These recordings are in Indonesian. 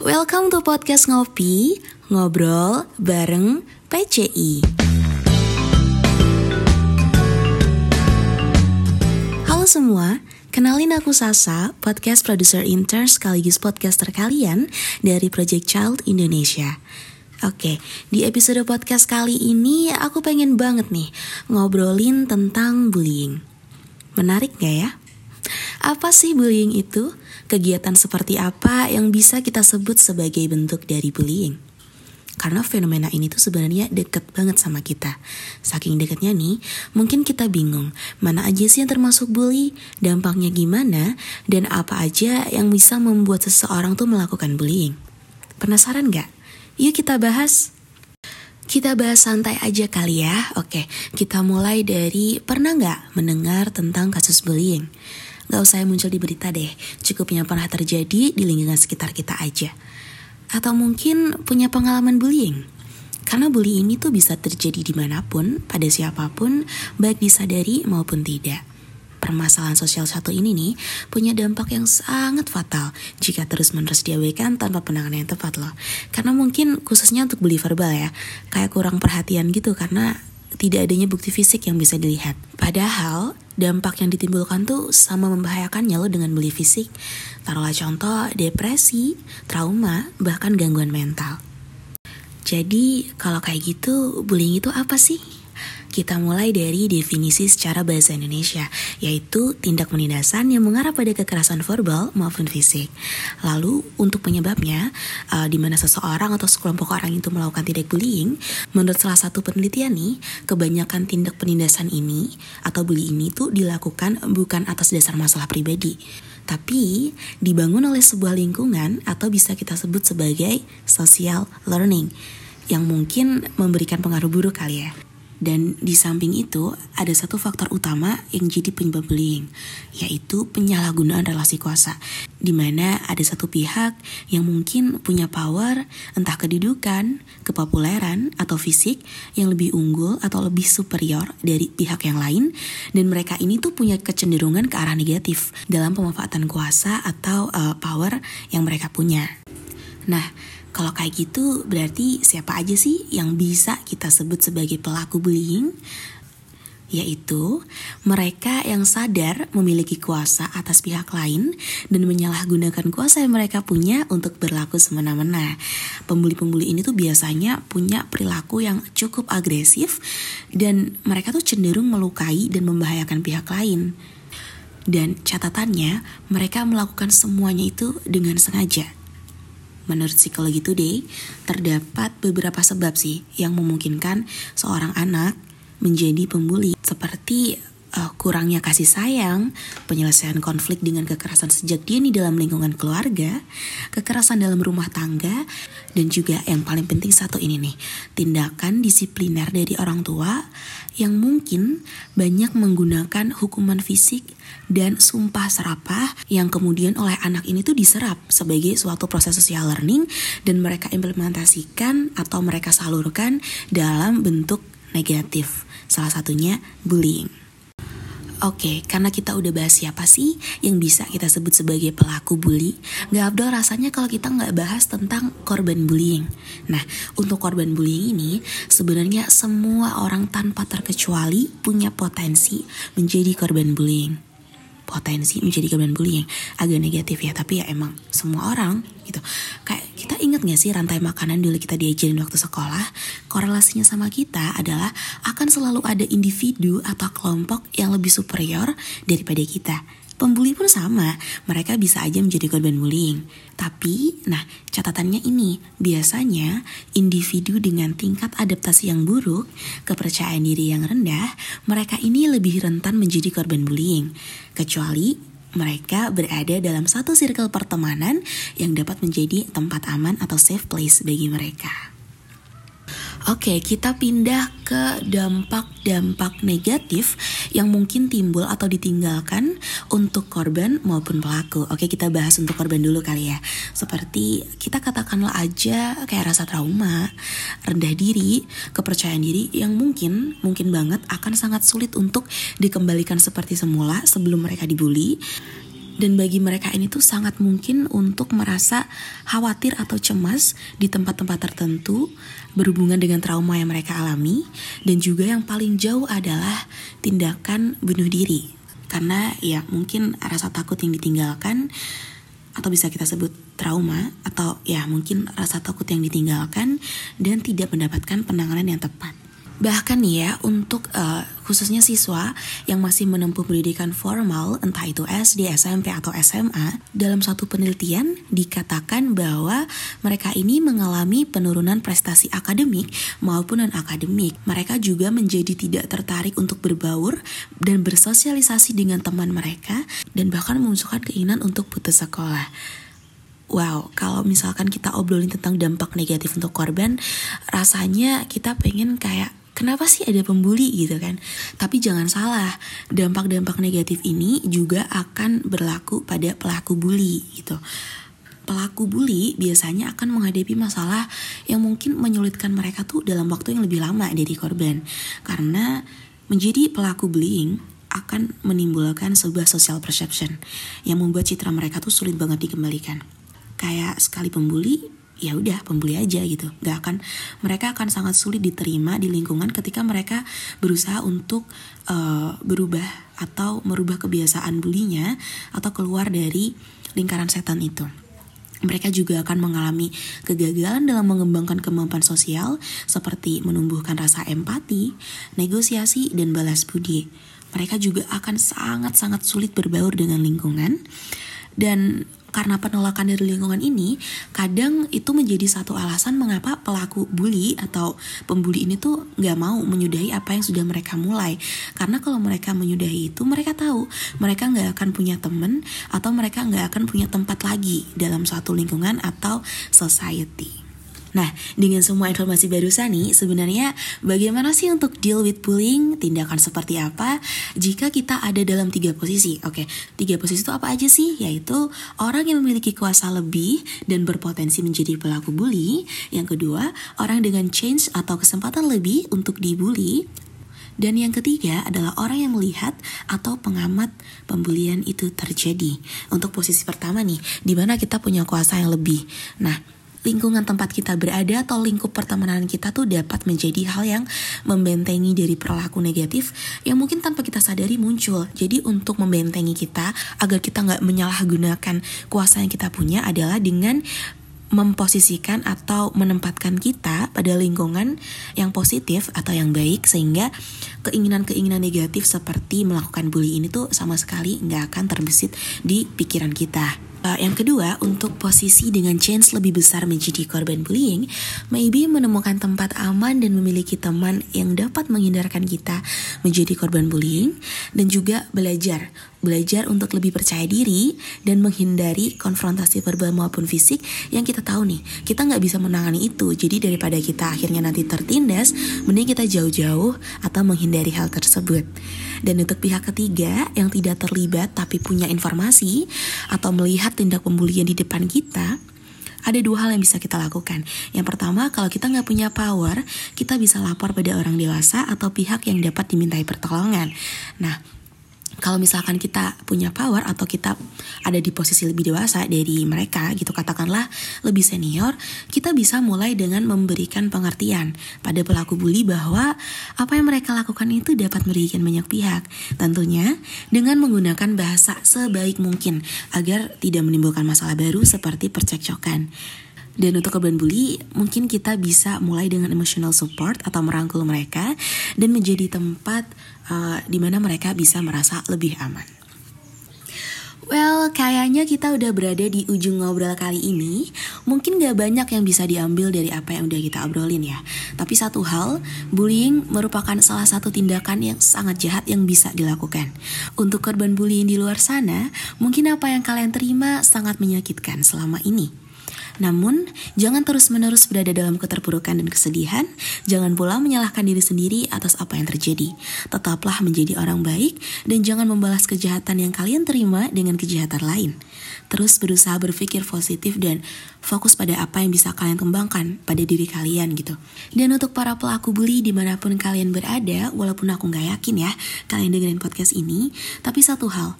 Welcome to podcast Ngopi, ngobrol bareng PCI. Halo semua, kenalin aku Sasa, podcast producer intern sekaligus podcaster kalian dari Project Child Indonesia. Oke, di episode podcast kali ini aku pengen banget nih ngobrolin tentang bullying. Menarik gak ya? Apa sih bullying itu? Kegiatan seperti apa yang bisa kita sebut sebagai bentuk dari bullying. Karena fenomena ini tuh sebenarnya deket banget sama kita. Saking deketnya nih, mungkin kita bingung mana aja sih yang termasuk bully, dampaknya gimana, dan apa aja yang bisa membuat seseorang tuh melakukan bullying. Penasaran gak? Yuk kita bahas. Kita bahas santai aja kali ya. Oke, kita mulai dari pernah nggak mendengar tentang kasus bullying? Gak usah muncul di berita deh, cukup yang pernah terjadi di lingkungan sekitar kita aja. Atau mungkin punya pengalaman bullying. Karena bullying ini tuh bisa terjadi di mana pun, pada siapa pun, baik disadari maupun tidak. Permasalahan sosial satu ini nih punya dampak yang sangat fatal jika terus-menerus diabaikan tanpa penanganan yang tepat loh. Karena mungkin khususnya untuk bully verbal ya, kayak kurang perhatian gitu karena tidak adanya bukti fisik yang bisa dilihat. Padahal dampak yang ditimbulkan tuh sama membahayakannya lo dengan beli fisik. Taruhlah contoh depresi, trauma, bahkan gangguan mental. Jadi kalau kayak gitu bullying itu apa sih? Kita mulai dari definisi secara bahasa Indonesia, yaitu tindak penindasan yang mengarah pada kekerasan verbal maupun fisik. Lalu untuk penyebabnya, uh, di mana seseorang atau sekelompok orang itu melakukan tindak bullying, menurut salah satu penelitian nih, kebanyakan tindak penindasan ini atau bullying ini tuh dilakukan bukan atas dasar masalah pribadi, tapi dibangun oleh sebuah lingkungan atau bisa kita sebut sebagai social learning yang mungkin memberikan pengaruh buruk kali ya. Dan di samping itu, ada satu faktor utama yang jadi penyebab bullying, yaitu penyalahgunaan relasi kuasa, di mana ada satu pihak yang mungkin punya power, entah kedudukan, kepopuleran, atau fisik yang lebih unggul atau lebih superior dari pihak yang lain, dan mereka ini tuh punya kecenderungan ke arah negatif dalam pemanfaatan kuasa atau uh, power yang mereka punya. Nah, kalau kayak gitu berarti siapa aja sih yang bisa kita sebut sebagai pelaku bullying? Yaitu mereka yang sadar memiliki kuasa atas pihak lain dan menyalahgunakan kuasa yang mereka punya untuk berlaku semena-mena. Pembuli-pembuli ini tuh biasanya punya perilaku yang cukup agresif dan mereka tuh cenderung melukai dan membahayakan pihak lain. Dan catatannya, mereka melakukan semuanya itu dengan sengaja Menurut Psikologi Today, terdapat beberapa sebab sih yang memungkinkan seorang anak menjadi pembuli. Seperti uh, kurangnya kasih sayang, penyelesaian konflik dengan kekerasan sejak dini dalam lingkungan keluarga, kekerasan dalam rumah tangga, dan juga yang paling penting satu ini nih, tindakan disipliner dari orang tua yang mungkin banyak menggunakan hukuman fisik dan sumpah serapah yang kemudian oleh anak ini tuh diserap sebagai suatu proses social learning dan mereka implementasikan atau mereka salurkan dalam bentuk negatif. Salah satunya bullying. Oke, karena kita udah bahas siapa sih yang bisa kita sebut sebagai pelaku bully, gak abdol rasanya kalau kita nggak bahas tentang korban bullying. Nah, untuk korban bullying ini, sebenarnya semua orang tanpa terkecuali punya potensi menjadi korban bullying potensi menjadi korban bullying agak negatif ya tapi ya emang semua orang gitu kayak inget gak sih rantai makanan dulu kita diajarin waktu sekolah korelasinya sama kita adalah akan selalu ada individu atau kelompok yang lebih superior daripada kita Pembuli pun sama, mereka bisa aja menjadi korban bullying. Tapi, nah, catatannya ini, biasanya individu dengan tingkat adaptasi yang buruk, kepercayaan diri yang rendah, mereka ini lebih rentan menjadi korban bullying. Kecuali mereka berada dalam satu circle pertemanan yang dapat menjadi tempat aman atau safe place bagi mereka. Oke, kita pindah ke dampak-dampak negatif yang mungkin timbul atau ditinggalkan untuk korban maupun pelaku. Oke, kita bahas untuk korban dulu kali ya. Seperti kita katakanlah aja kayak rasa trauma, rendah diri, kepercayaan diri yang mungkin mungkin banget akan sangat sulit untuk dikembalikan seperti semula sebelum mereka dibully Dan bagi mereka ini tuh sangat mungkin untuk merasa khawatir atau cemas di tempat-tempat tertentu berhubungan dengan trauma yang mereka alami dan juga yang paling jauh adalah tindakan bunuh diri. Karena ya mungkin rasa takut yang ditinggalkan atau bisa kita sebut trauma atau ya mungkin rasa takut yang ditinggalkan dan tidak mendapatkan penanganan yang tepat. Bahkan ya untuk uh, khususnya siswa yang masih menempuh pendidikan formal entah itu SD, SMP atau SMA, dalam satu penelitian dikatakan bahwa mereka ini mengalami penurunan prestasi akademik maupun non akademik. Mereka juga menjadi tidak tertarik untuk berbaur dan bersosialisasi dengan teman mereka dan bahkan memunculkan keinginan untuk putus sekolah. Wow, kalau misalkan kita obrolin tentang dampak negatif untuk korban, rasanya kita pengen kayak kenapa sih ada pembuli gitu kan? Tapi jangan salah, dampak-dampak negatif ini juga akan berlaku pada pelaku bully gitu. Pelaku bully biasanya akan menghadapi masalah yang mungkin menyulitkan mereka tuh dalam waktu yang lebih lama dari korban. Karena menjadi pelaku bullying akan menimbulkan sebuah social perception yang membuat citra mereka tuh sulit banget dikembalikan. Kayak sekali pembuli, ya udah pembuli aja gitu nggak akan mereka akan sangat sulit diterima di lingkungan ketika mereka berusaha untuk uh, berubah atau merubah kebiasaan bulinya atau keluar dari lingkaran setan itu mereka juga akan mengalami kegagalan dalam mengembangkan kemampuan sosial seperti menumbuhkan rasa empati, negosiasi, dan balas budi. Mereka juga akan sangat-sangat sulit berbaur dengan lingkungan dan karena penolakan dari lingkungan ini, kadang itu menjadi satu alasan mengapa pelaku bully atau pembuli ini tuh nggak mau menyudahi apa yang sudah mereka mulai. Karena kalau mereka menyudahi itu, mereka tahu mereka nggak akan punya temen atau mereka nggak akan punya tempat lagi dalam suatu lingkungan atau society. Nah, dengan semua informasi barusan nih, sebenarnya bagaimana sih untuk deal with bullying? Tindakan seperti apa jika kita ada dalam tiga posisi? Oke, tiga posisi itu apa aja sih? Yaitu orang yang memiliki kuasa lebih dan berpotensi menjadi pelaku bully. Yang kedua, orang dengan change atau kesempatan lebih untuk dibully. Dan yang ketiga adalah orang yang melihat atau pengamat pembulian itu terjadi. Untuk posisi pertama nih, di mana kita punya kuasa yang lebih. Nah, lingkungan tempat kita berada atau lingkup pertemanan kita tuh dapat menjadi hal yang membentengi dari perilaku negatif yang mungkin tanpa kita sadari muncul. Jadi untuk membentengi kita agar kita nggak menyalahgunakan kuasa yang kita punya adalah dengan memposisikan atau menempatkan kita pada lingkungan yang positif atau yang baik sehingga keinginan-keinginan negatif seperti melakukan bully ini tuh sama sekali nggak akan terbesit di pikiran kita. Uh, yang kedua, untuk posisi dengan chance lebih besar menjadi korban bullying, maybe menemukan tempat aman dan memiliki teman yang dapat menghindarkan kita menjadi korban bullying, dan juga belajar, belajar untuk lebih percaya diri dan menghindari konfrontasi verbal maupun fisik yang kita tahu nih, kita nggak bisa menangani itu. Jadi daripada kita akhirnya nanti tertindas, mending kita jauh-jauh atau menghindari hal tersebut. Dan untuk pihak ketiga yang tidak terlibat tapi punya informasi atau melihat tindak pembulian di depan kita, ada dua hal yang bisa kita lakukan. Yang pertama, kalau kita nggak punya power, kita bisa lapor pada orang dewasa atau pihak yang dapat dimintai pertolongan. Nah, kalau misalkan kita punya power atau kita ada di posisi lebih dewasa dari mereka gitu katakanlah lebih senior kita bisa mulai dengan memberikan pengertian pada pelaku bully bahwa apa yang mereka lakukan itu dapat merugikan banyak pihak. Tentunya dengan menggunakan bahasa sebaik mungkin agar tidak menimbulkan masalah baru seperti percekcokan dan untuk korban bully, mungkin kita bisa mulai dengan emotional support atau merangkul mereka dan menjadi tempat uh, di mana mereka bisa merasa lebih aman. Well, kayaknya kita udah berada di ujung ngobrol kali ini. Mungkin gak banyak yang bisa diambil dari apa yang udah kita obrolin ya. Tapi satu hal, bullying merupakan salah satu tindakan yang sangat jahat yang bisa dilakukan. Untuk korban bullying di luar sana, mungkin apa yang kalian terima sangat menyakitkan selama ini. Namun, jangan terus-menerus berada dalam keterpurukan dan kesedihan, jangan pula menyalahkan diri sendiri atas apa yang terjadi. Tetaplah menjadi orang baik dan jangan membalas kejahatan yang kalian terima dengan kejahatan lain. Terus berusaha berpikir positif dan fokus pada apa yang bisa kalian kembangkan pada diri kalian gitu. Dan untuk para pelaku bully di mana pun kalian berada, walaupun aku nggak yakin ya kalian dengerin podcast ini, tapi satu hal,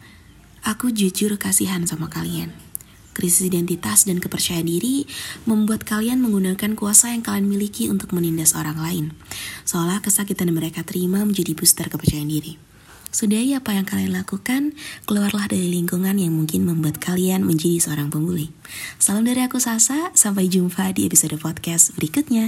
Aku jujur kasihan sama kalian. Krisis identitas dan kepercayaan diri membuat kalian menggunakan kuasa yang kalian miliki untuk menindas orang lain. Seolah kesakitan yang mereka terima menjadi booster kepercayaan diri. Sudahi apa yang kalian lakukan, keluarlah dari lingkungan yang mungkin membuat kalian menjadi seorang pembuli. Salam dari aku Sasa, sampai jumpa di episode podcast berikutnya.